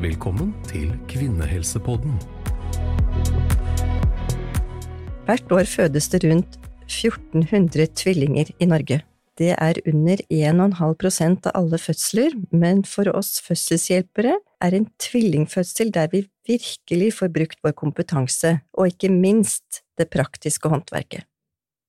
Velkommen til Kvinnehelsepodden. Hvert år fødes det rundt 1400 tvillinger i Norge. Det er under 1,5% av alle fødsler, men for oss fødselshjelpere er en tvillingfødsel der vi virkelig får brukt vår kompetanse, og ikke minst det praktiske håndverket.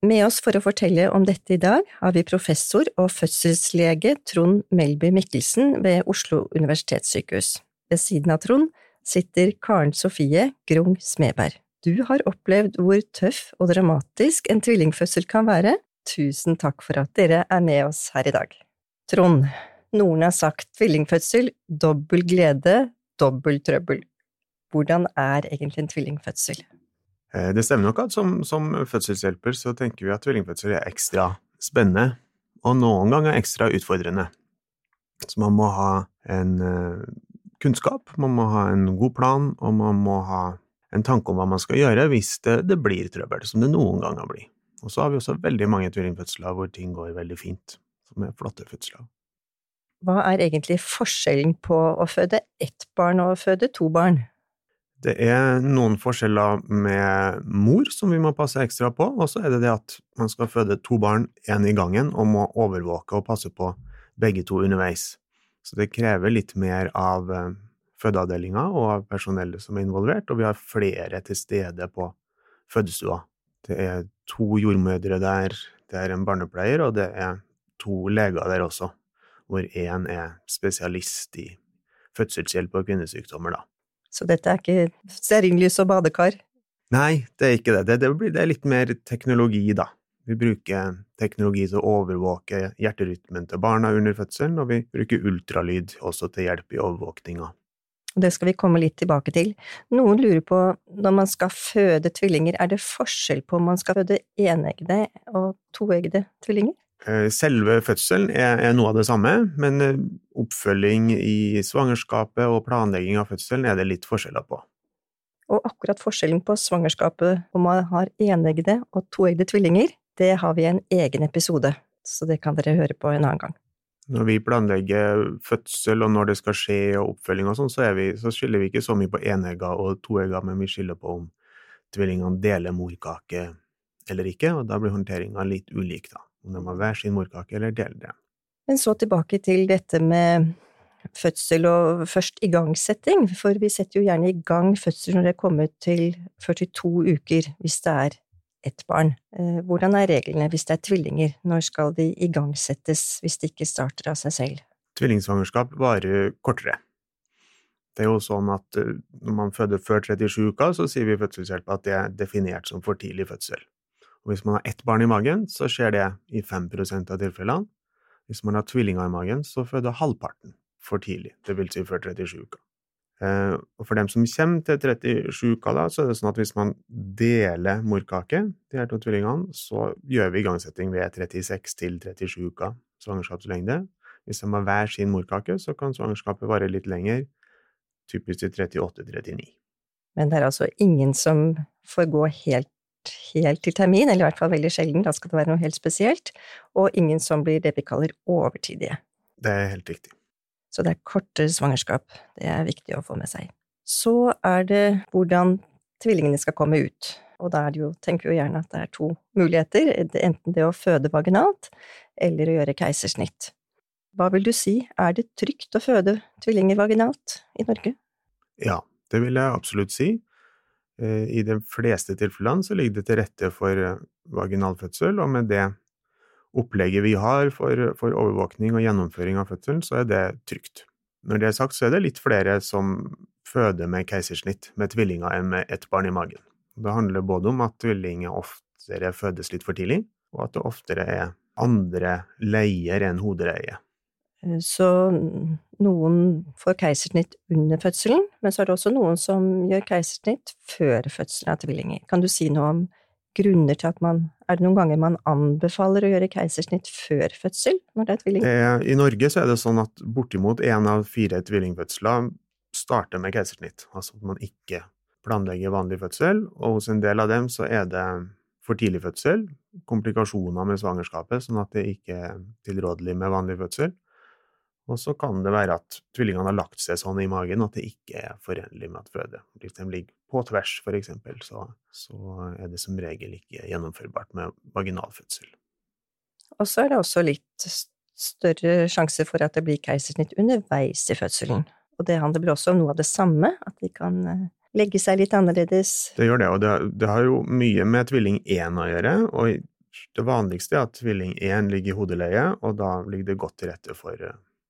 Med oss for å fortelle om dette i dag har vi professor og fødselslege Trond Melby Mikkelsen ved Oslo universitetssykehus. Ved siden av Trond sitter Karen Sofie Grung Smeberg. Du har opplevd hvor tøff og dramatisk en tvillingfødsel kan være. Tusen takk for at dere er med oss her i dag. Trond, noen har sagt tvillingfødsel, dobbel glede, dobbel trøbbel. Hvordan er egentlig en tvillingfødsel? Eh, det stemmer nok at som, som, fødselshjelper så tenker vi at tvillingfødsel er ekstra spennende, og noen ganger ekstra utfordrende. Så man må ha en uh, kunnskap, man må ha en god plan, og man må ha en tanke om hva man skal gjøre hvis det, det blir trøbbel, som det noen ganger blir. Og så har vi også veldig mange tvillingfødsler hvor ting går veldig fint, som er flotte fødsler. Hva er egentlig forskjellen på å føde ett barn og å føde to barn? Det er noen forskjeller med mor som vi må passe ekstra på, og så er det det at man skal føde to barn, én i gangen, og må overvåke og passe på begge to underveis. Så det krever litt mer av eh, fødeavdelinga og av personellet som er involvert, og vi har flere til stede på fødestua. Det er to jordmødre der, det er en barnepleier, og det er to leger der også, hvor én er spesialist i fødselshjelp og kvinnesykdommer, da. Så dette er ikke stearinlys og badekar? Nei, det er ikke det. Det, det, blir, det er litt mer teknologi, da. Vi bruker teknologi til å overvåke hjerterytmen til barna under fødselen, og vi bruker ultralyd også til hjelp i overvåkninga. Det skal vi komme litt tilbake til. Noen lurer på, når man skal føde tvillinger, er det forskjell på om man skal føde eneggede og toeggede tvillinger? Eh, selve fødselen er, er, noe av det samme, men eh, oppfølging i svangerskapet og planlegging av fødselen er det litt forskjeller på. Og akkurat forskjellen på svangerskapet om man har eneggede og toeggede tvillinger, det har vi en egen episode, så det kan dere høre på en annen gang. Når vi planlegger fødsel og når det skal skje og oppfølging og sånn, så, så, skiller vi ikke så mye på enegga og toegga, men vi skiller på om tvillingene deler morkake eller ikke, og da blir håndteringa litt ulik, da om de har hver sin morkake eller deler det. Men så tilbake til dette med fødsel og først igangsetting, for vi setter jo gjerne i gang fødsel når det er kommet til 42 uker, hvis det er ett barn. Eh, hvordan er reglene hvis det er tvillinger, når skal de igangsettes hvis de ikke starter av seg selv? Tvillingsvangerskap varer kortere. Det er jo sånn at eh, når man føder før 37 uker, så sier vi i fødselshjelp at det er definert som for tidlig fødsel. Og hvis man har ett barn i magen, så skjer det i 5% av tilfellene. Hvis man har tvillinger i magen, så føder halvparten for tidlig, vil si før 37 uker. Eh, og for dem som kommer til 37 uker, da, så er det sånn at hvis man deler morkake, de her to tvillingene, så gjør vi igangsetting ved 36 til 37 uker svangerskapslengde. Hvis de har hver sin morkake, så kan svangerskapet vare litt lenger, typisk til 38-39. Men det er altså ingen som får gå helt helt til termin, eller i hvert fall veldig sjelden, da skal det være noe helt spesielt, og ingen som blir det vi kaller overtidige. Det er helt riktig. Så det er kortere svangerskap, det er viktig å få med seg. Så er det hvordan tvillingene skal komme ut, og da jo, tenker vi jo gjerne at det er to muligheter, enten det å føde vaginalt eller å gjøre keisersnitt. Hva vil du si, er det trygt å føde tvillinger vaginalt i Norge? Ja, det vil jeg absolutt si. Eh, I de fleste tilfellene så ligger det til rette for vaginal vaginalfødsel, og med det opplegget vi har for, for, overvåkning og gjennomføring av fødselen, så er det trygt. Når det er sagt, så er det litt flere som føder med keisersnitt med tvillinger enn med ett barn i magen. Det handler både om at tvillinger oftere fødes litt for tidlig, og at det oftere er andre leier enn hodereie. Eh, så noen får keisersnitt under fødselen, men så er det også noen som gjør keisersnitt før fødselen av tvillinger. Kan du si noe om grunner til at man Er det noen ganger man anbefaler å gjøre keisersnitt før fødsel når det er tvilling? Eh, I Norge så er det sånn at bortimot én av fire tvillingfødsler starter med keisersnitt, altså at man ikke planlegger vanlig fødsel, og hos en del av dem så er det for tidlig fødsel, komplikasjoner med svangerskapet, sånn at det ikke er tilrådelig med vanlig fødsel. Og så kan det være at tvillingene har lagt seg sånn i magen at det ikke er forenlig med at føde. Hvis de ligger på tvers, for eksempel, så, så er det som regel ikke gjennomførbart med vaginalfødsel. Og så er det også litt større sjanse for at det blir keisersnitt underveis i fødselen. Og det handler vel også om noe av det samme, at de kan eh, legge seg litt annerledes. Det gjør det, og det, det har jo mye med tvilling 1 å gjøre. og det vanligste er at tvilling 1 ligger i hodeleie, og da ligger det godt til rette for,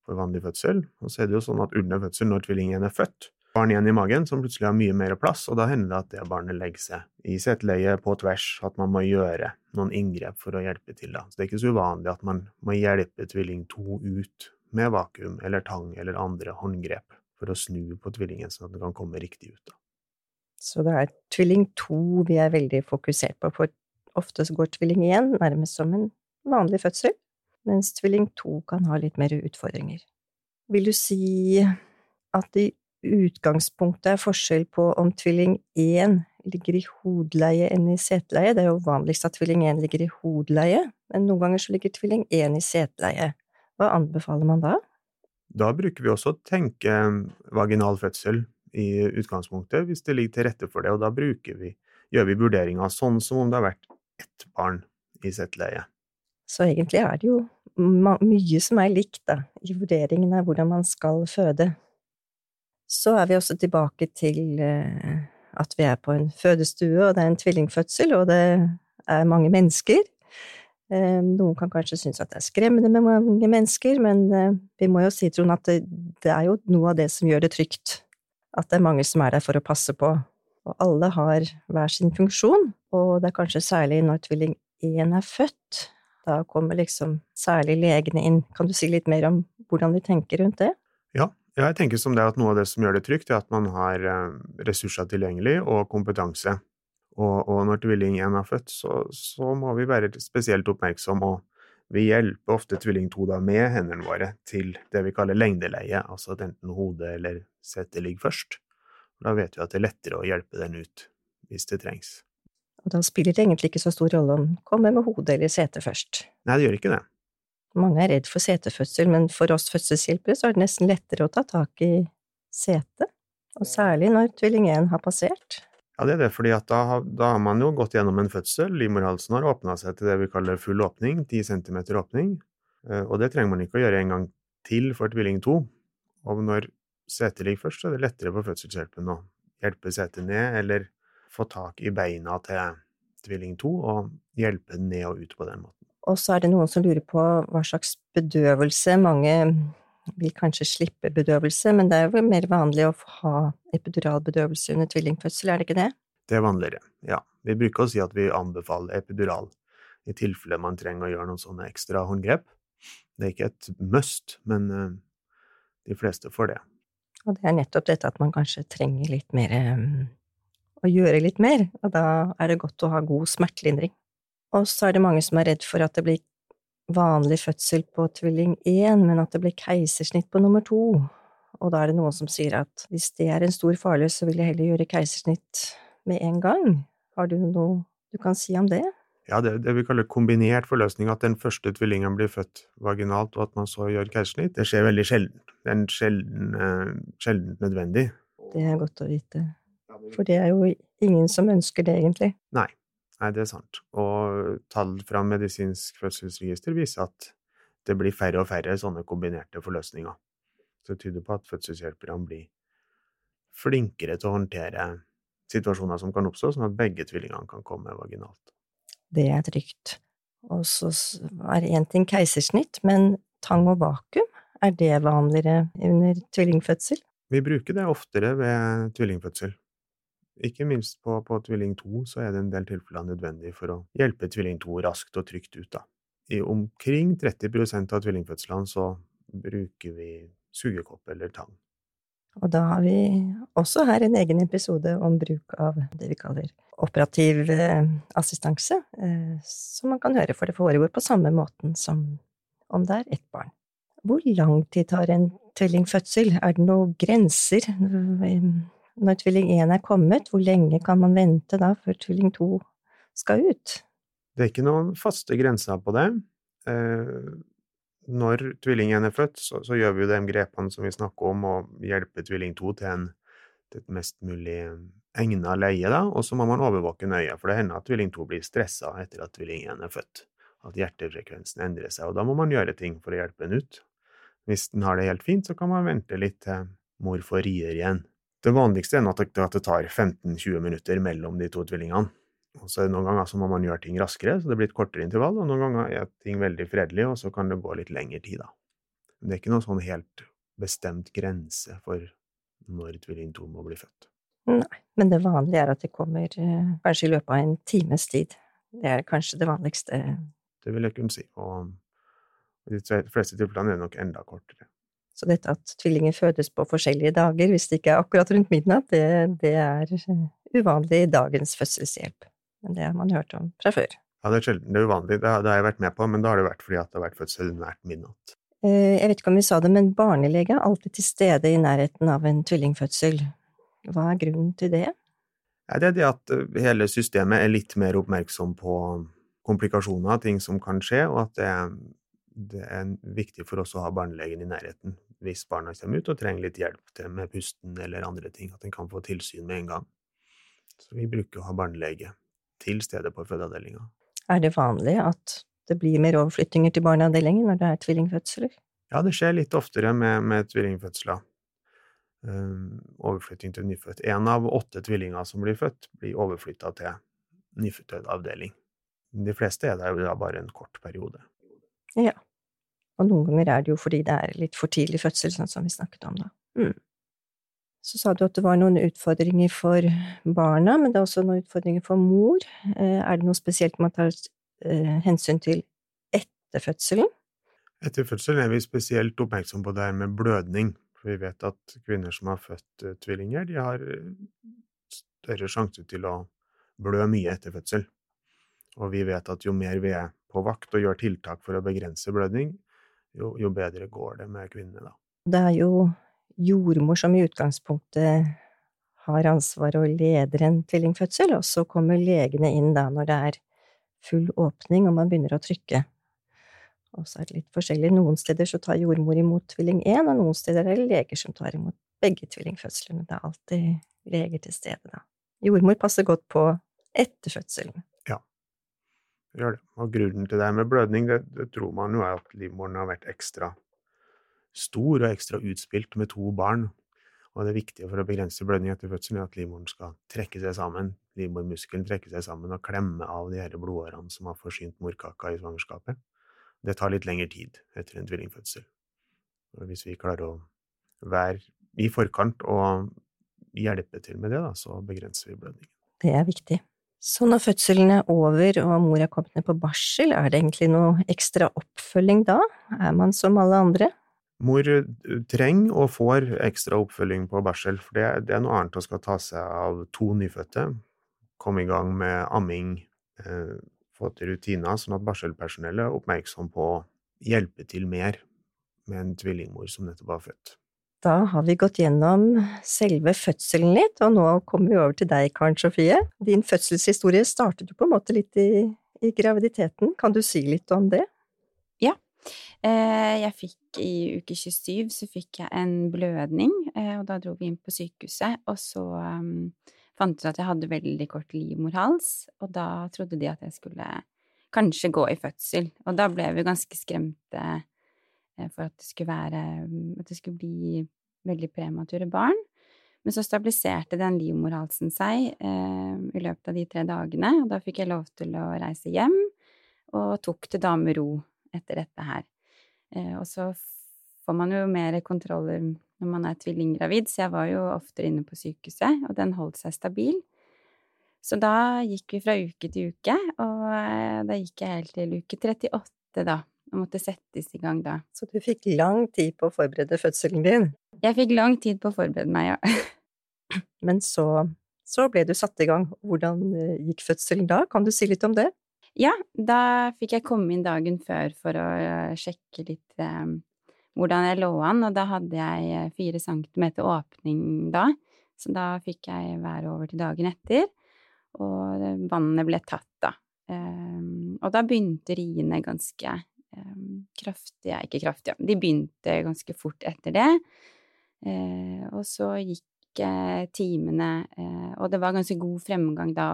for vanlig fødsel. Og så er det jo sånn at under fødsel, når tvilling 1 er født, barn igjen i magen som plutselig har mye mer plass, og da hender det at det barnet legger seg i seteleiet på tvers, at man må gjøre noen inngrep for å hjelpe til. da. Så det er ikke så uvanlig at man må hjelpe tvilling 2 ut med vakuum eller tang eller andre håndgrep for å snu på tvillingen sånn at den kan komme riktig ut. da. Så det er tvilling to vi er veldig fokusert på, for ofte går tvilling én nærmest som en vanlig fødsel, mens tvilling to kan ha litt mer utfordringer. Vil du si at det i utgangspunktet er forskjell på om tvilling 1 ligger i hodeleie enn i seteleie? Det er jo vanligst at tvilling 1 ligger i hodeleie, men noen ganger så ligger tvilling 1 i seteleie. Hva anbefaler man da? Da bruker vi også å tenke vaginal fødsel i utgangspunktet, hvis det ligger til rette for det, og da bruker vi, gjør vi vurderinga sånn som om det har vært ett barn i seteleie. Så egentlig er det jo mye som er likt, da, i vurderingen av hvordan man skal føde. Så er vi også tilbake til eh, at vi er på en fødestue, og det er en tvillingfødsel, og det er mange mennesker. Eh, noen kan kanskje synes at det er skremmende med mange mennesker, men eh, vi må jo si, Trond, at det, er jo noe av det som gjør det trygt at det er mange som er der for å passe på. Og alle har hver sin funksjon, og det er kanskje særlig når tvilling 1 er født. Da kommer liksom særlig legene inn. Kan du si litt mer om hvordan de tenker rundt det? Ja, jeg tenker som det at noe av det som gjør det trygt, er at man har eh, ressurser tilgjengelig og kompetanse. Og, og når tvilling 1 er født, så, så, må vi være spesielt oppmerksom, og vi hjelper ofte tvilling to da med hendene våre til det vi kaller lengdeleie, altså at enten hodet eller setet ligger først. Da vet vi at det er lettere å hjelpe den ut hvis det trengs. Og da spiller det egentlig ikke så stor rolle om kommer med hodet eller setet først? Nei, det gjør ikke det. Mange er redd for setefødsel, men for oss fødselshjelpere så er det nesten lettere å ta tak i setet, og særlig når tvilling 1 har passert. Ja, det er det, fordi da, da, har man jo gått gjennom en fødsel, livmorhalsen har åpna seg til det vi kaller full åpning, 10 cm åpning, eh, og det trenger man ikke å gjøre en gang til for tvilling 2. Og når setet ligger først, så er det lettere for fødselshjelpen å hjelpe setet ned, eller få tak i beina til tvilling 2 og hjelpe den ned og ut på den måten. Og så er det noen som lurer på hva slags bedøvelse. Mange vil kanskje slippe bedøvelse, men det er jo mer vanlig å ha epiduralbedøvelse under tvillingfødsel, er det ikke det? Det er vanligere, ja. Vi bruker å si at vi anbefaler epidural i tilfelle man trenger å gjøre noen sånne ekstra håndgrep. Det er ikke et must, men eh, de fleste får det. Og det er nettopp dette at man kanskje trenger litt mer um, Å gjøre litt mer, og da er det godt å ha god smertelindring. Og så er det mange som er redd for at det blir vanlig fødsel på tvilling 1, men at det blir keisersnitt på nummer to. Og da er det noen som sier at hvis det er en stor fare, så vil jeg heller gjøre keisersnitt med en gang. Har du noe du kan si om det? Ja, det, det vi kaller kombinert forløsning, at den første tvillingen blir født vaginalt, og at man så gjør keisersnitt, det skjer veldig sjelden. Det er sjelden, eh, sjelden nødvendig. Det er godt å vite. For det er jo ingen som ønsker det, egentlig. Nei. Nei, det er sant. Og tall fra medisinsk fødselsregister viser at det blir færre og færre sånne kombinerte forløsninger. Så det tyder på at fødselshjelperne blir flinkere til å håndtere situasjoner som kan oppstå, sånn at begge tvillingene kan komme vaginalt det er trygt. Og så er én ting keisersnitt, men tang og vakuum, er det vanligere under tvillingfødsel? Vi bruker det oftere ved tvillingfødsel. Ikke minst på, på tvilling 2 så er det en del tilfeller nødvendig for å hjelpe tvilling 2 raskt og trygt ut. Da. I omkring 30% av tvillingfødslene så bruker vi sugekopp eller tang. Og da har vi også her en egen episode om bruk av det vi kaller operativ eh, assistanse, eh, som man kan høre, for det foregår på samme måten som om det er ett barn. Hvor lang tid tar en tvillingfødsel? Er det noen grenser? Når tvilling 1 er kommet, hvor lenge kan man vente da før tvilling 2 skal ut? Det er ikke noen faste grenser på det. Eh, når tvilling 1 er født, så, gjør vi jo de grepene som vi snakker om, og hjelper tvilling 2 til, en, til et mest mulig egna leie, da, og så må man overvåke nøye, for det hender at tvilling 2 blir stressa etter at tvilling 1 er født, at hjertefrekvensen endrer seg, og da må man gjøre ting for å hjelpe den ut. Hvis den har det helt fint, så kan man vente litt til mor får rier igjen. Det vanligste er at det tar 15-20 minutter mellom de to tvillingene. Og så Noen ganger så må man gjøre ting raskere, så det blir et kortere intervall, og noen ganger er ting veldig fredelig, og så kan det gå litt lengre tid, da. Men det er ikke noen sånn helt bestemt grense for når tvilling to må bli født. Nei, men det vanlige er at det kommer eh, kanskje i løpet av en times tid. Det er kanskje det vanligste. Det vil jeg kunne si, og i de fleste tilfellene er det nok enda kortere. Så dette at tvillinger fødes på forskjellige dager, hvis det ikke er akkurat rundt midnatt, det, det er uvanlig i dagens fødselshjelp. Men det har man hørt om fra før. Ja, det er sjelden. Det er uvanlig. Det har, det har jeg vært med på, men da har det vært fordi det har vært fødsel nært midnatt. Eh, jeg vet ikke om vi sa det, men barnelege er alltid til stede i nærheten av en tvillingfødsel. Hva er grunnen til det? Ja, det er det at eh, hele systemet er litt mer oppmerksom på komplikasjoner, ting som kan skje, og at det er, det er viktig for oss å ha barnelegen i nærheten hvis barna kommer ut og trenger litt hjelp til med pusten eller andre ting, at en kan få tilsyn med en gang. Så vi bruker å ha barnelege til stede på fødeavdelinga. Er det vanlig at det blir mer overflyttinger til barneavdelingen når det er tvillingfødsler? Ja, det skjer litt oftere med, med tvillingfødsler. Um, overflytting til nyfødt. Én av åtte tvillinger som blir født, blir overflytta til nyfødtavdeling. De fleste er der bare en kort periode. Ja. Og noen ganger er det jo fordi det er litt for tidlig fødsel, sånn som vi snakket om da. Mm. Så sa du at det var noen utfordringer for barna, men det er også noen utfordringer for mor. Eh, er det noe spesielt man tar eh, hensyn til etter fødselen? Etter fødselen er vi spesielt oppmerksom på det her med blødning. For vi vet at kvinner som har født eh, tvillinger, de har større sjanse til å blø mye etter fødsel. Og vi vet at jo mer vi er på vakt og gjør tiltak for å begrense blødning, jo, jo bedre går det med kvinnene da. Det er jo jordmor som i utgangspunktet har ansvar og leder en tvillingfødsel, og så kommer legene inn da når det er full åpning og man begynner å trykke. Og så er det litt forskjellig. Noen steder så tar jordmor imot tvilling 1, og noen steder er det leger som tar imot begge tvillingfødslene. Det er alltid leger til stede, da. Jordmor passer godt på etter fødselen. Gjør det. Og grunnen til det med blødning, det, det tror man jo er at livmoren har vært ekstra stor og ekstra utspilt med to barn. Og det viktige for å begrense blødning etter fødselen er at livmoren skal trekke seg sammen, livmormuskelen trekke seg sammen og klemme av de her blodårene som har forsynt morkaka i svangerskapet. Det tar litt lengre tid etter en tvillingfødsel. Og hvis vi klarer å være i forkant og hjelpe til med det, da, så begrenser vi blødningen. Det er viktig. Så når fødselen er over og mor er kommet ned på barsel, er det egentlig noe ekstra oppfølging da? Er man som alle andre? Mor eh, trenger og får ekstra oppfølging på barsel, for det, det, er noe annet å skal ta seg av to nyfødte, komme i gang med amming, eh, få til rutiner, sånn at barselpersonellet er oppmerksom på å hjelpe til mer med en tvillingmor som nettopp har født. Da har vi gått gjennom selve fødselen litt, og nå kommer vi over til deg, Karen Sofie. Din fødselshistorie startet jo på en måte litt i, i graviditeten. Kan du si litt om det? Ja. jeg fikk i uke 27 så fikk jeg en blødning, eh, og da dro vi inn på sykehuset, og så um, fant ut at jeg hadde veldig kort livmorhals, og da trodde de at jeg skulle kanskje gå i fødsel, og da ble vi ganske skremte eh, for at det skulle være At det skulle bli veldig premature barn. Men så stabiliserte den livmorhalsen seg eh, i løpet av de tre dagene, og da fikk jeg lov til å reise hjem, og tok det da med ro etter dette her. Eh, og så får man jo mer kontroller når man er tvillinggravid, så jeg var jo oftere inne på sykehuset, og den holdt seg stabil. Så da gikk vi fra uke til uke, og eh, da gikk jeg helt til uke 38, da. Og måtte settes i gang da. Så du fikk lang tid på å forberede fødselen din? Jeg fikk lang tid på å forberede meg, ja. Men så, så ble du satt i gang. Hvordan eh, gikk fødselen da? Kan du si litt om det? Ja, da fikk jeg komme inn dagen før for å eh, sjekke litt eh, hvordan jeg lå an, og da hadde jeg fire centimeter åpning da, så da fikk jeg være over til dagen etter, og vannet ble tatt da. Eh, og da begynte riene ganske um, kraftige Ikke kraftige, de begynte ganske fort etter det. Eh, og så gikk eh, timene, eh, og det var ganske god fremgang da.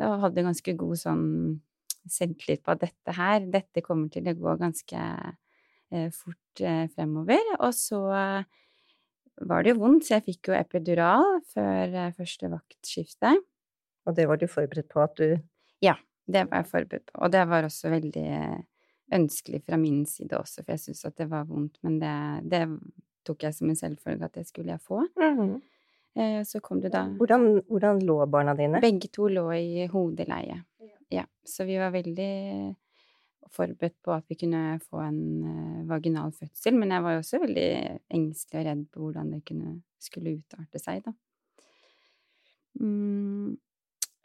Da hadde jeg ganske god sånn selvtillit på at dette her, dette kommer til å gå ganske eh, fort fremover. Og så var det jo vondt, så jeg fikk jo epidural før første vaktskifte. Og det var du forberedt på at du Ja, det var jeg forberedt på. Og det var også veldig ønskelig fra min side også, for jeg syntes at det var vondt, men det, det tok jeg som en selvfølge at det skulle jeg få. Mm -hmm. Så kom du da hvordan, hvordan, lå barna dine? Begge to lå i hodeleie. Ja. Så vi var veldig forberedt på at vi kunne få en uh, vaginal fødsel, men jeg var jo også veldig engstelig og redd på hvordan det kunne, skulle utarte seg, da. Mm,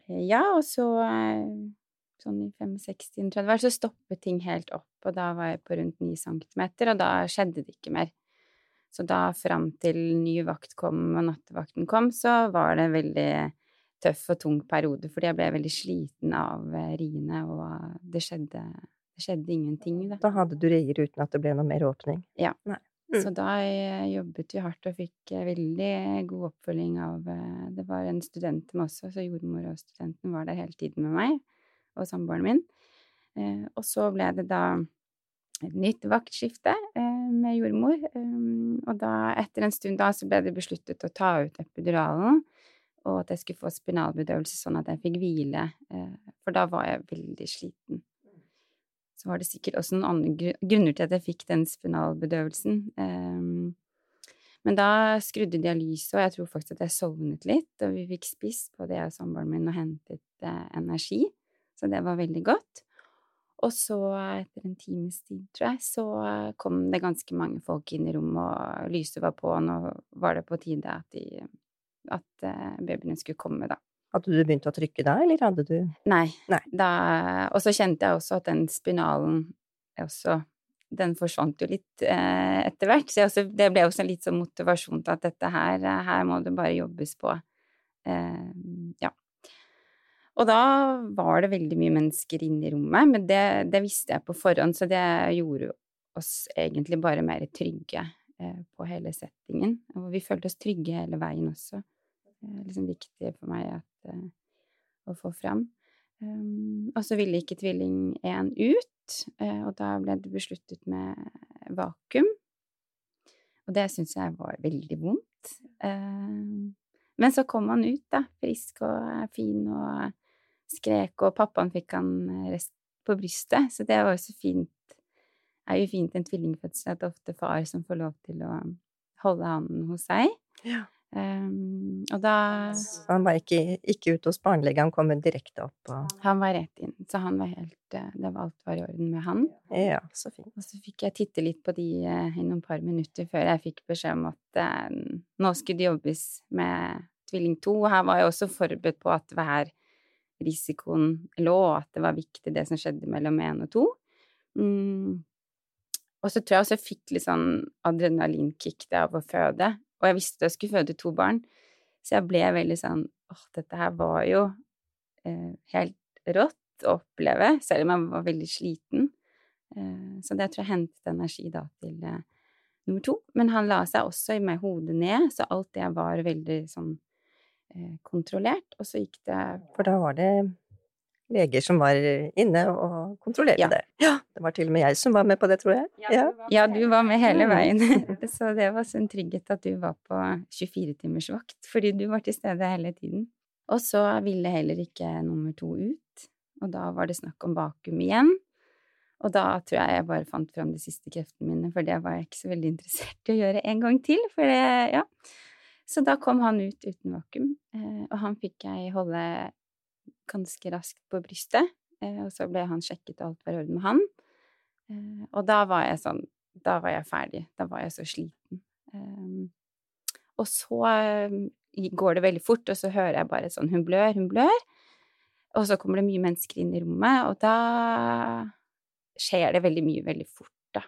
ja, og så sånn i 65-30 så stoppet ting helt opp, og da var jeg på rundt 9 centimeter, og da skjedde det ikke mer. Så da fram til ny vakt kom og nattevakten kom, så var det en veldig tøff og tung periode, fordi jeg ble veldig sliten av eh, riene, og det skjedde, det skjedde ingenting. Da. da hadde du rier uten at det ble noe mer åpning? Ja. Mm. Så da eh, jobbet vi hardt og fikk eh, veldig god oppfølging av Det var en student med også, så jordmor og studenten var der hele tiden med meg og samboeren min. Og så ble det da et nytt vaktskifte eh, med jordmor. Um, og da, etter en stund da, så ble det besluttet å ta ut epiduralen, og at jeg skulle få spinalbedøvelse sånn at jeg fikk hvile, eh, for da var jeg veldig sliten. Så var det sikkert også noen andre grunner til at jeg fikk den spinalbedøvelsen. Men da skrudde de av lyset, og jeg tror faktisk at jeg sovnet litt, og vi fikk spist på det, jeg og samboeren min, og hentet eh, energi. Så det var veldig godt. Og så, etter en times tid, tror jeg, så kom det ganske mange folk inn i rommet, og lyset var på, og nå var det på tide at, de, at eh, babyene skulle komme, da. Hadde du begynt å trykke da, eller hadde du Nei. Nei. Da, og så kjente jeg også at den spinalen også Den forsvant jo litt eh, etter hvert, så også, det ble også litt sånn motivasjon til at dette her, her må det bare jobbes på. Eh. Og da var det veldig mye mennesker inne i rommet, men det, det, visste jeg på forhånd, så det gjorde oss egentlig bare mer trygge eh, på hele settingen. Og vi følte oss trygge hele veien også. Det er liksom viktig for meg at, eh, å få fram. Um, og så ville ikke tvilling 1 ut, eh, og da ble det besluttet med vakuum. Og det syns jeg var veldig vondt. Um, men så kom han ut, da, frisk og fin og skrek, og pappaen fikk han eh, rest på brystet, så det var jo så fint. Det er jo fint en tvillingfødsel at det er ofte far som får lov til å holde hånden hos seg. Ja. Um, og da Han var ikke, ikke ute hos barnelege, han kom direkte opp og Han var rett inn, så han var helt eh, Det var alt var i orden med han. Ja, så fint. Og så fikk jeg titte litt på de uh, i noen par minutter før jeg fikk beskjed om at uh, nå skulle det jobbes med tvilling to. Og her var jeg også forberedt på at her risikoen lå, at det var viktig det som skjedde mellom én og to. Mm. Og så tror jeg også jeg fikk litt sånn adrenalinkick av å føde. Og jeg visste jeg skulle føde to barn, så jeg ble veldig sånn åh, dette her var jo eh, helt rått å oppleve, selv om jeg var veldig sliten. Eh, så det tror jeg hentet energi da til eh, nummer to. Men han la seg også i meg hodet ned, så alt det var veldig sånn kontrollert, og så gikk det For da var det leger som var inne og kontrollerte ja. det. Ja, det var til og med jeg som var med på det, tror jeg. Ja, ja du var med hele mm. veien. så det var sånn en trygghet at du var på 24-timers vakt, fordi du var til stede hele tiden. Og så ville heller ikke nummer to ut, og da var det snakk om vakuum igjen. Og da tror jeg jeg bare fant fram de siste kreftene mine, for det var jeg ikke så veldig interessert i å gjøre en gang til, for det, ja. Så da kom han ut uten vakuum, eh, og han fikk jeg holde ganske raskt på brystet. Eh, og så ble han sjekket, og alt var i orden med han. Eh, og da var jeg sånn Da var jeg ferdig. Da var jeg så sliten. Og så går det veldig fort, og så hører jeg bare sånn Hun blør, hun blør. Og så kommer det mye mennesker inn i rommet, og da skjer det veldig mye veldig fort, da.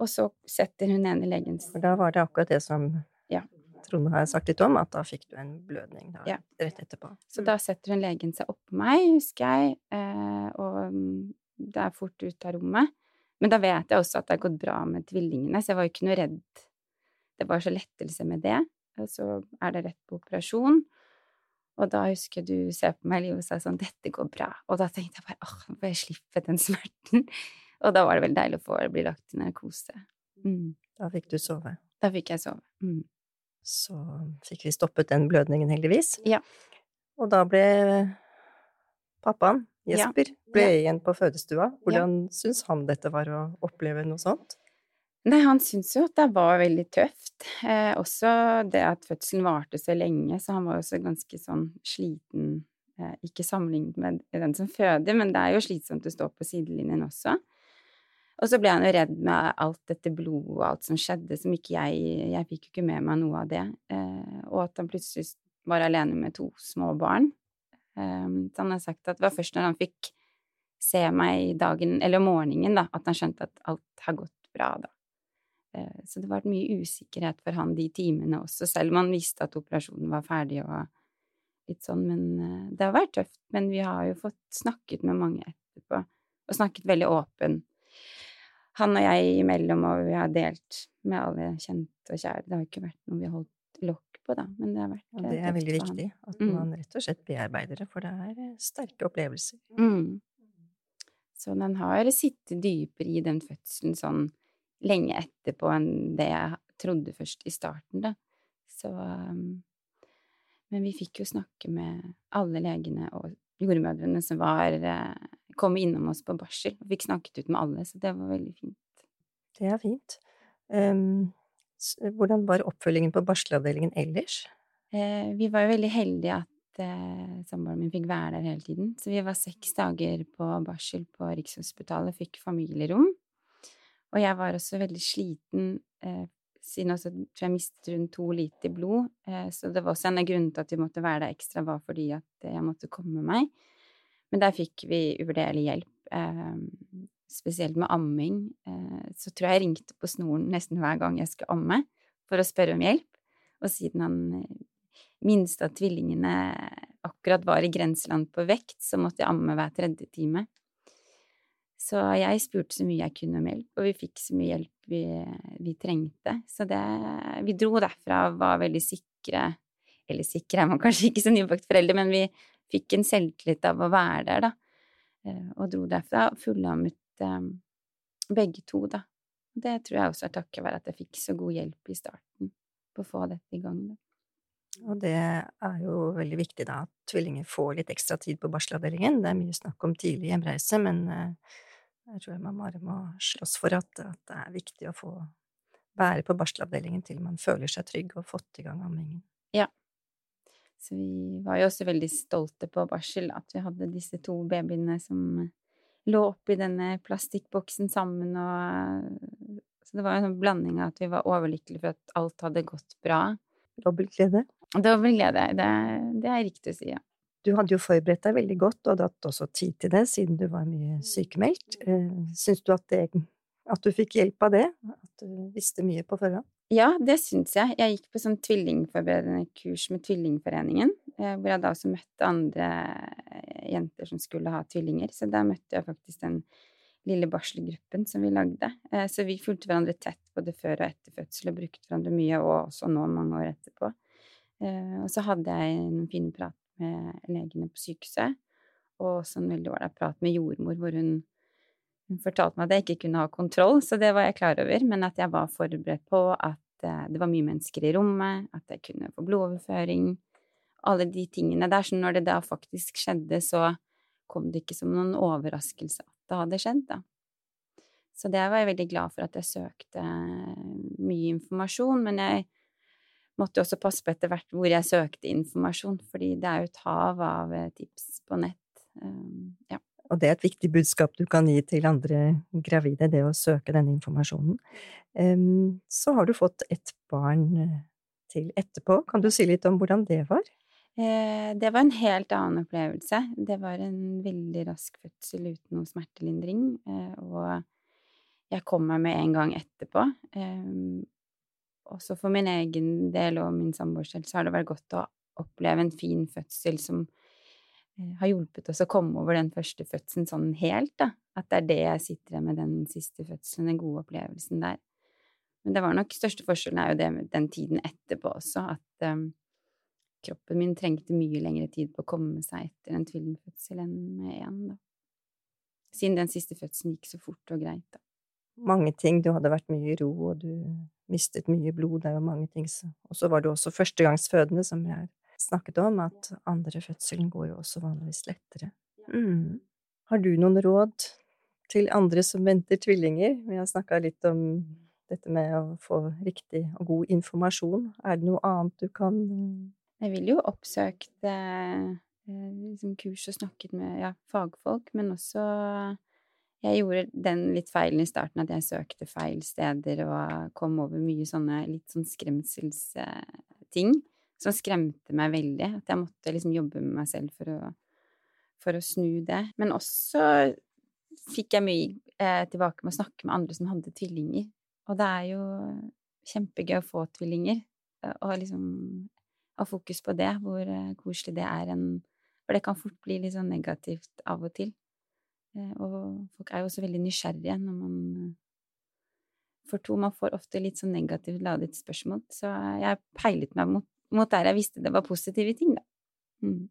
Og så setter hun ene legen For da var det akkurat det som, ja. Trond har sagt litt om, at da fikk du en blødning da, Ja. rett etterpå. Så da setter hun legen seg oppå meg, husker jeg, eh, og mm, det er fort ut av rommet. Men da vet jeg også at det har gått bra med tvillingene, så jeg var jo ikke noe redd. Det var så lettelse med det. Og så er det rett på operasjon. Og da husker du ser på meg, Liv, og sa sånn 'Dette går bra'. Og da tenkte jeg bare åh, nå får jeg slippe den smerten. Og da var det veldig deilig å få bli lagt i narkose. Mm. Da fikk du sove. Da fikk jeg sove. Mm. Så fikk vi stoppet den blødningen, heldigvis. Ja. Og da ble pappaen, Ja. Jesper, ble Ja. igjen på fødestua. Hvordan syns han dette var å oppleve noe sånt? Nei, han syntes jo at det var veldig tøft. Eh, også det at fødselen varte så lenge, så han var også ganske sånn sliten. Eh, ikke sammenlignet med den som føder, men det er jo slitsomt å stå på sidelinjen også. Og så ble han jo redd med alt dette blodet og alt som skjedde, som ikke jeg Jeg fikk jo ikke med meg noe av det. Eh, og at han plutselig var alene med to små barn. Eh, så han har sagt at det var først når han fikk se meg dagen, eller morgenen, da, at han skjønte at alt har gått bra, da. Eh, Så det var mye usikkerhet for han de timene også, selv om han visste at operasjonen var ferdig og litt sånn. Men eh, det har vært tøft. Men vi har jo fått snakket med mange etterpå, og snakket veldig åpen. Han og jeg imellom, og vi har delt med alle kjente og kjære. Det har ikke vært noe vi har holdt lokk på, da, men det har vært Og eh, det er veldig viktig, at Mm. man rett og slett bearbeider det, for det er eh, sterke opplevelser. Mm. Så den har sittet dypere i den fødselen sånn lenge etterpå enn det jeg trodde først i starten, da. Så um, Men vi fikk jo snakke med alle legene og jordmødrene som var eh, kom innom oss på barsel, og fikk snakket ut med alle, så det var veldig fint. Det er fint. Um, hvordan var oppfølgingen på barselavdelingen ellers? Eh, vi var jo veldig heldige at eh, samboeren min fikk være der hele tiden. Så vi var seks dager på barsel på Rikshospitalet, fikk familierom. Og jeg var også veldig sliten, eh, siden også, tror jeg mistet rundt to liter blod. Eh, så det var også en av grunnene til at vi måtte være der ekstra, var fordi at jeg måtte komme meg. Men der fikk vi uvurderlig hjelp, eh, spesielt med amming. Eh, så tror jeg jeg ringte på snoren nesten hver gang jeg skulle amme, for å spørre om hjelp. Og siden han eh, minste av tvillingene akkurat var i grenseland på vekt, så måtte jeg amme hver tredje time. Så jeg spurte så mye jeg kunne om hjelp, og vi fikk så mye hjelp vi, vi trengte. Så det Vi dro derfra og var veldig sikre Eller sikre er man kanskje ikke som nybakt forelder, men vi fikk en selvtillit av å være der, da. Eh, Og dro derfra fullammet eh, begge to, da. Det tror jeg også er takket være at jeg fikk så god hjelp i starten på å få dette i gang. Da. Og det er jo veldig viktig da at tvillinger får litt ekstra tid på barselavdelingen. Det er mye snakk om tidlig hjemreise, men eh, jeg tror man bare må slåss for at, at det er viktig å få være på barselavdelingen til man føler seg trygg og fått i gang ammingen. Så vi var jo også veldig stolte på barsel at vi hadde disse to babyene som lå oppi denne plastikkboksen sammen og Så det var en sånn blanding av at vi var overlykkelige for at alt hadde gått bra. Dobbel glede. Dobbel glede, det, det er riktig å si, ja. Du hadde jo forberedt deg veldig godt, og hadde hatt også tid til det, siden du var mye sykemeldt. Eh, Syns du at, det, at du fikk hjelp av det? At du visste mye på forhånd? Ja, det syns jeg. Jeg gikk på sånn tvillingforberedende kurs med Tvillingforeningen, eh, hvor jeg da også møtte andre eh, jenter som skulle ha tvillinger. Så der møtte jeg faktisk den lille barselgruppen som vi lagde. Eh, Så vi fulgte hverandre tett både før og etter fødsel og brukte hverandre mye, og også nå mange år etterpå. Og så hadde jeg noen fine prat med legene på sykehuset, og også en veldig ålreit prat med jordmor, hvor hun hun fortalte meg at jeg ikke kunne ha kontroll, så det var jeg klar over, men at jeg var forberedt på at eh, det var mye mennesker i rommet, at jeg kunne få blodoverføring, alle de tingene der. Så når det da faktisk skjedde, så kom det ikke som noen overraskelse at det hadde skjedd, da. Så det var jeg veldig glad for at jeg søkte mye informasjon, men jeg måtte også passe på etter hvert hvor jeg søkte informasjon, fordi det er jo et hav av eh, tips på nett. Ja. Og det er et viktig budskap du kan gi til andre gravide, det å søke denne informasjonen. Så har du fått et barn eh, til etterpå. Kan du si litt om hvordan det var? Eh, det var en helt annen opplevelse. Det var en veldig rask fødsel uten noe smertelindring, eh, og jeg kom meg med en gang etterpå. Også for min egen del og min samboers del, så har det vært godt å oppleve en fin fødsel som har hjulpet oss å komme over den første fødselen sånn helt, da. At det er det jeg sitter med den siste fødselen, den gode opplevelsen der. Men det var nok største forskjellen er jo det med den tiden etterpå også, at um, kroppen min trengte mye lengre tid på å komme seg etter en tvillingfødsel enn med én, da. Siden den siste fødselen gikk så fort og greit, da. Mange ting, du hadde vært mye i ro, og du mistet mye blod, det er jo mange ting Og så var du også førstegangsfødende, som jeg snakket om, at andre fødselen går jo også vanligvis lettere. Mm. Har du noen råd til andre som venter tvillinger? Vi har snakka litt om dette med å få riktig og god informasjon. Er det noe annet du kan eh, Jeg ville jo oppsøkt eh, liksom kurs og snakket med ja, fagfolk, men også jeg gjorde den litt feilen i starten at jeg søkte feil steder og kom over mye sånne litt sånn skremselsting som skremte meg veldig. At jeg måtte liksom jobbe med meg selv for å, for å snu det. Men også fikk jeg mye eh, tilbake med å snakke med andre som hadde tvillinger. Og det er jo kjempegøy å få tvillinger, eh, og liksom ha fokus på det, hvor eh, koselig det er en For det kan fort bli litt sånn negativt av og til. Eh, og folk er jo også veldig nysgjerrige når man For to, man får ofte litt sånn negativt ladet spørsmål, så jeg peilet meg mot, mot der jeg visste det var positive ting, da. Mm.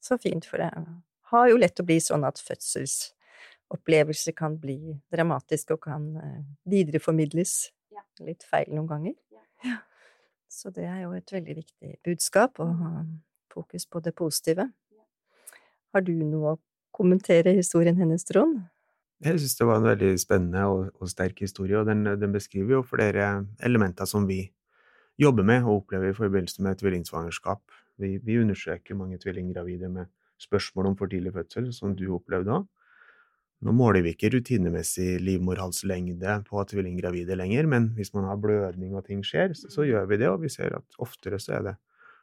Så fint, for det har jo lett å bli sånn at fødselsopplevelser kan bli dramatiske og kan eh, videreformidles ja. litt feil noen ganger. Ja. Ja. Så det er jo et veldig viktig budskap, å ha fokus på det positive. Har du noe å kommentere historien hennes, Trond? Jeg synes det var en veldig spennende og, og sterk historie, og den, den, beskriver jo flere elementer som vi jobber med og opplever i forbindelse med tvillingsvangerskap. Vi, vi undersøker mange tvillinggravide med spørsmål om for tidlig fødsel, som du opplevde òg. Nå måler vi ikke rutinemessig livmorhalslengde på tvillinggravide lenger, men hvis man har blødning og ting skjer, så, så, gjør vi det, og vi ser at oftere så er det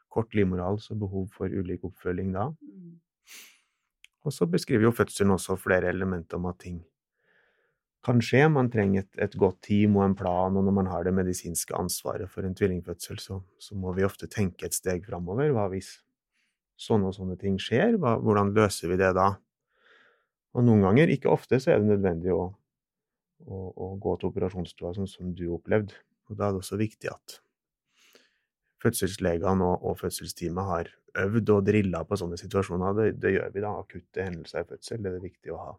kort livmorhals og behov for ulik oppfølging da. Mm. Og så beskriver jo fødselen også flere elementer om at ting kan skje. Man trenger et, et, godt team og en plan, og når man har det medisinske ansvaret for en tvillingfødsel, så, så må vi ofte tenke et steg framover. Hva hvis sånne og sånne ting skjer? Hva, hvordan løser vi det da? Og noen ganger, ikke ofte, så er det nødvendig å, å, å gå til operasjonsstua, sånn som du opplevde. Og da er det også viktig at fødselslegene og, og fødselsteamet har øvd og drilla på sånne situasjoner. Det, det, gjør vi da. Akutte hendelser i fødsel det er det viktig å ha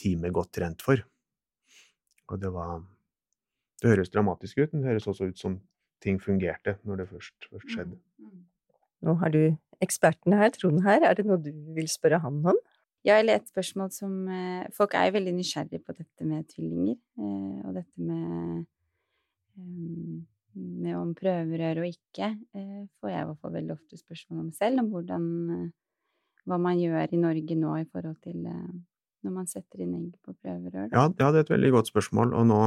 teamet godt trent for. Og det var Det høres dramatisk ut, men det høres også ut som ting fungerte når det først, først mm, skjedde. Mm. Nå har du eksperten her, Trond her. Er det noe du vil spørre han om? Ja, eller et spørsmål som eh, Folk er jo veldig nysgjerrige på dette med tvillinger, eh, og dette med um, med om prøverør og ikke, eh, får jeg i hvert fall veldig ofte spørsmål om selv, om hvordan eh, Hva man gjør i Norge nå i forhold til eh, når man setter inn egg på prøverør. Ja, ja, det er et veldig godt spørsmål. Og nå,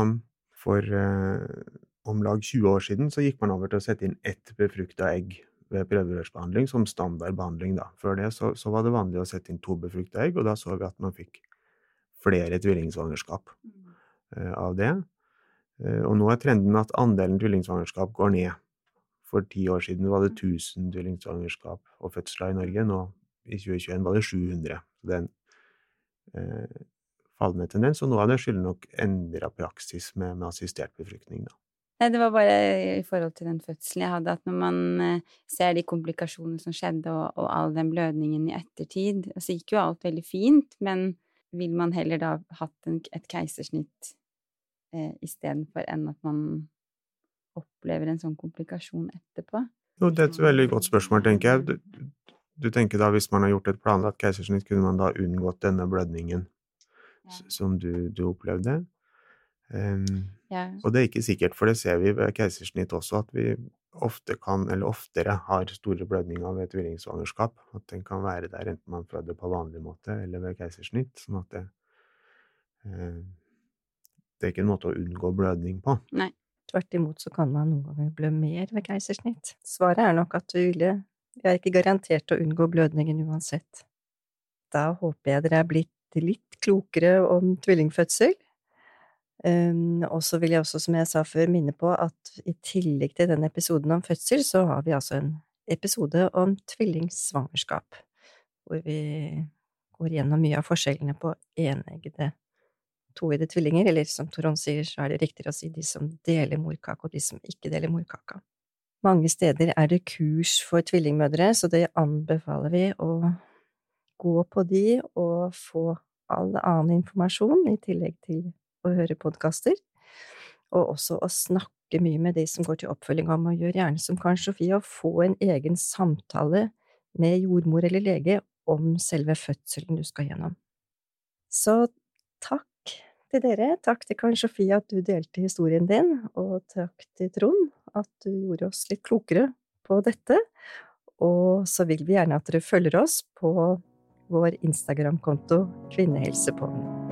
for eh, om lag 20 år siden, så gikk man over til å sette inn ett befrukta egg ved prøverørsbehandling som standardbehandling. Da. Før det så, så, var det vanlig å sette inn to befrukta egg, og da så vi at man fikk flere tvillingsvangerskap mm. eh, av det. Eh, og nå er trenden at andelen tvillingsvangerskap går ned. For ti år siden var det 1000 tvillingsvangerskap og fødsler i Norge. Nå i 2021 var det 700. Så det er en eh, fallende tendens. Og noe av det skylder nok endra praksis med, med, assistert befruktning. Da. Nei, det var bare i forhold til den fødselen jeg hadde, at når man eh, ser de komplikasjonene som skjedde, og, og all den blødningen i ettertid Så gikk jo alt veldig fint, men vil man heller da hatt en, et keisersnitt eh, istedenfor enn at man opplever en sånn komplikasjon etterpå? Jo, det er et veldig godt spørsmål, tenker jeg. Du, tenker da hvis man har gjort et planlagt keisersnitt, kunne man da unngått denne blødningen ja. som du, du opplevde? Um, ja. Og det er ikke sikkert, for det ser vi ved keisersnitt også, at vi ofte kan, eller oftere har store blødninger ved tvillingsvangerskap. At den kan være der enten man føder på vanlig måte eller ved keisersnitt. sånn at det uh, det er ikke en måte å unngå blødning på. Nei. Tvert imot så kan man noen ganger blø mer ved keisersnitt. Svaret er nok at du ville Jeg er ikke garantert å unngå blødningen uansett. Da håper jeg dere er blitt litt klokere om tvillingfødsel. Um, og så vil jeg også, som jeg sa før, minne på at i tillegg til den episoden om fødsel, så har vi altså en episode om tvillingsvangerskap, hvor vi går gjennom mye av forskjellene på eneggede, toeggede tvillinger, eller som Toron sier, så er det riktigere å si de som deler morkake, og de som ikke deler morkaka. Mange steder er det kurs for tvillingmødre, så det anbefaler vi å gå på de og få all annen informasjon, i tillegg til å høre podkaster, og også å snakke mye med de som går til oppfølging om, å gjøre gjerne som Karen Sofie, og få en egen samtale med jordmor eller lege om selve fødselen du skal gjennom. Så takk til dere, takk til Karen Sofie at du delte historien din, og takk til Trond at du gjorde oss litt klokere på dette. Og så vil vi gjerne at dere følger oss på vår Instagram-konto Kvinnehelsepodden.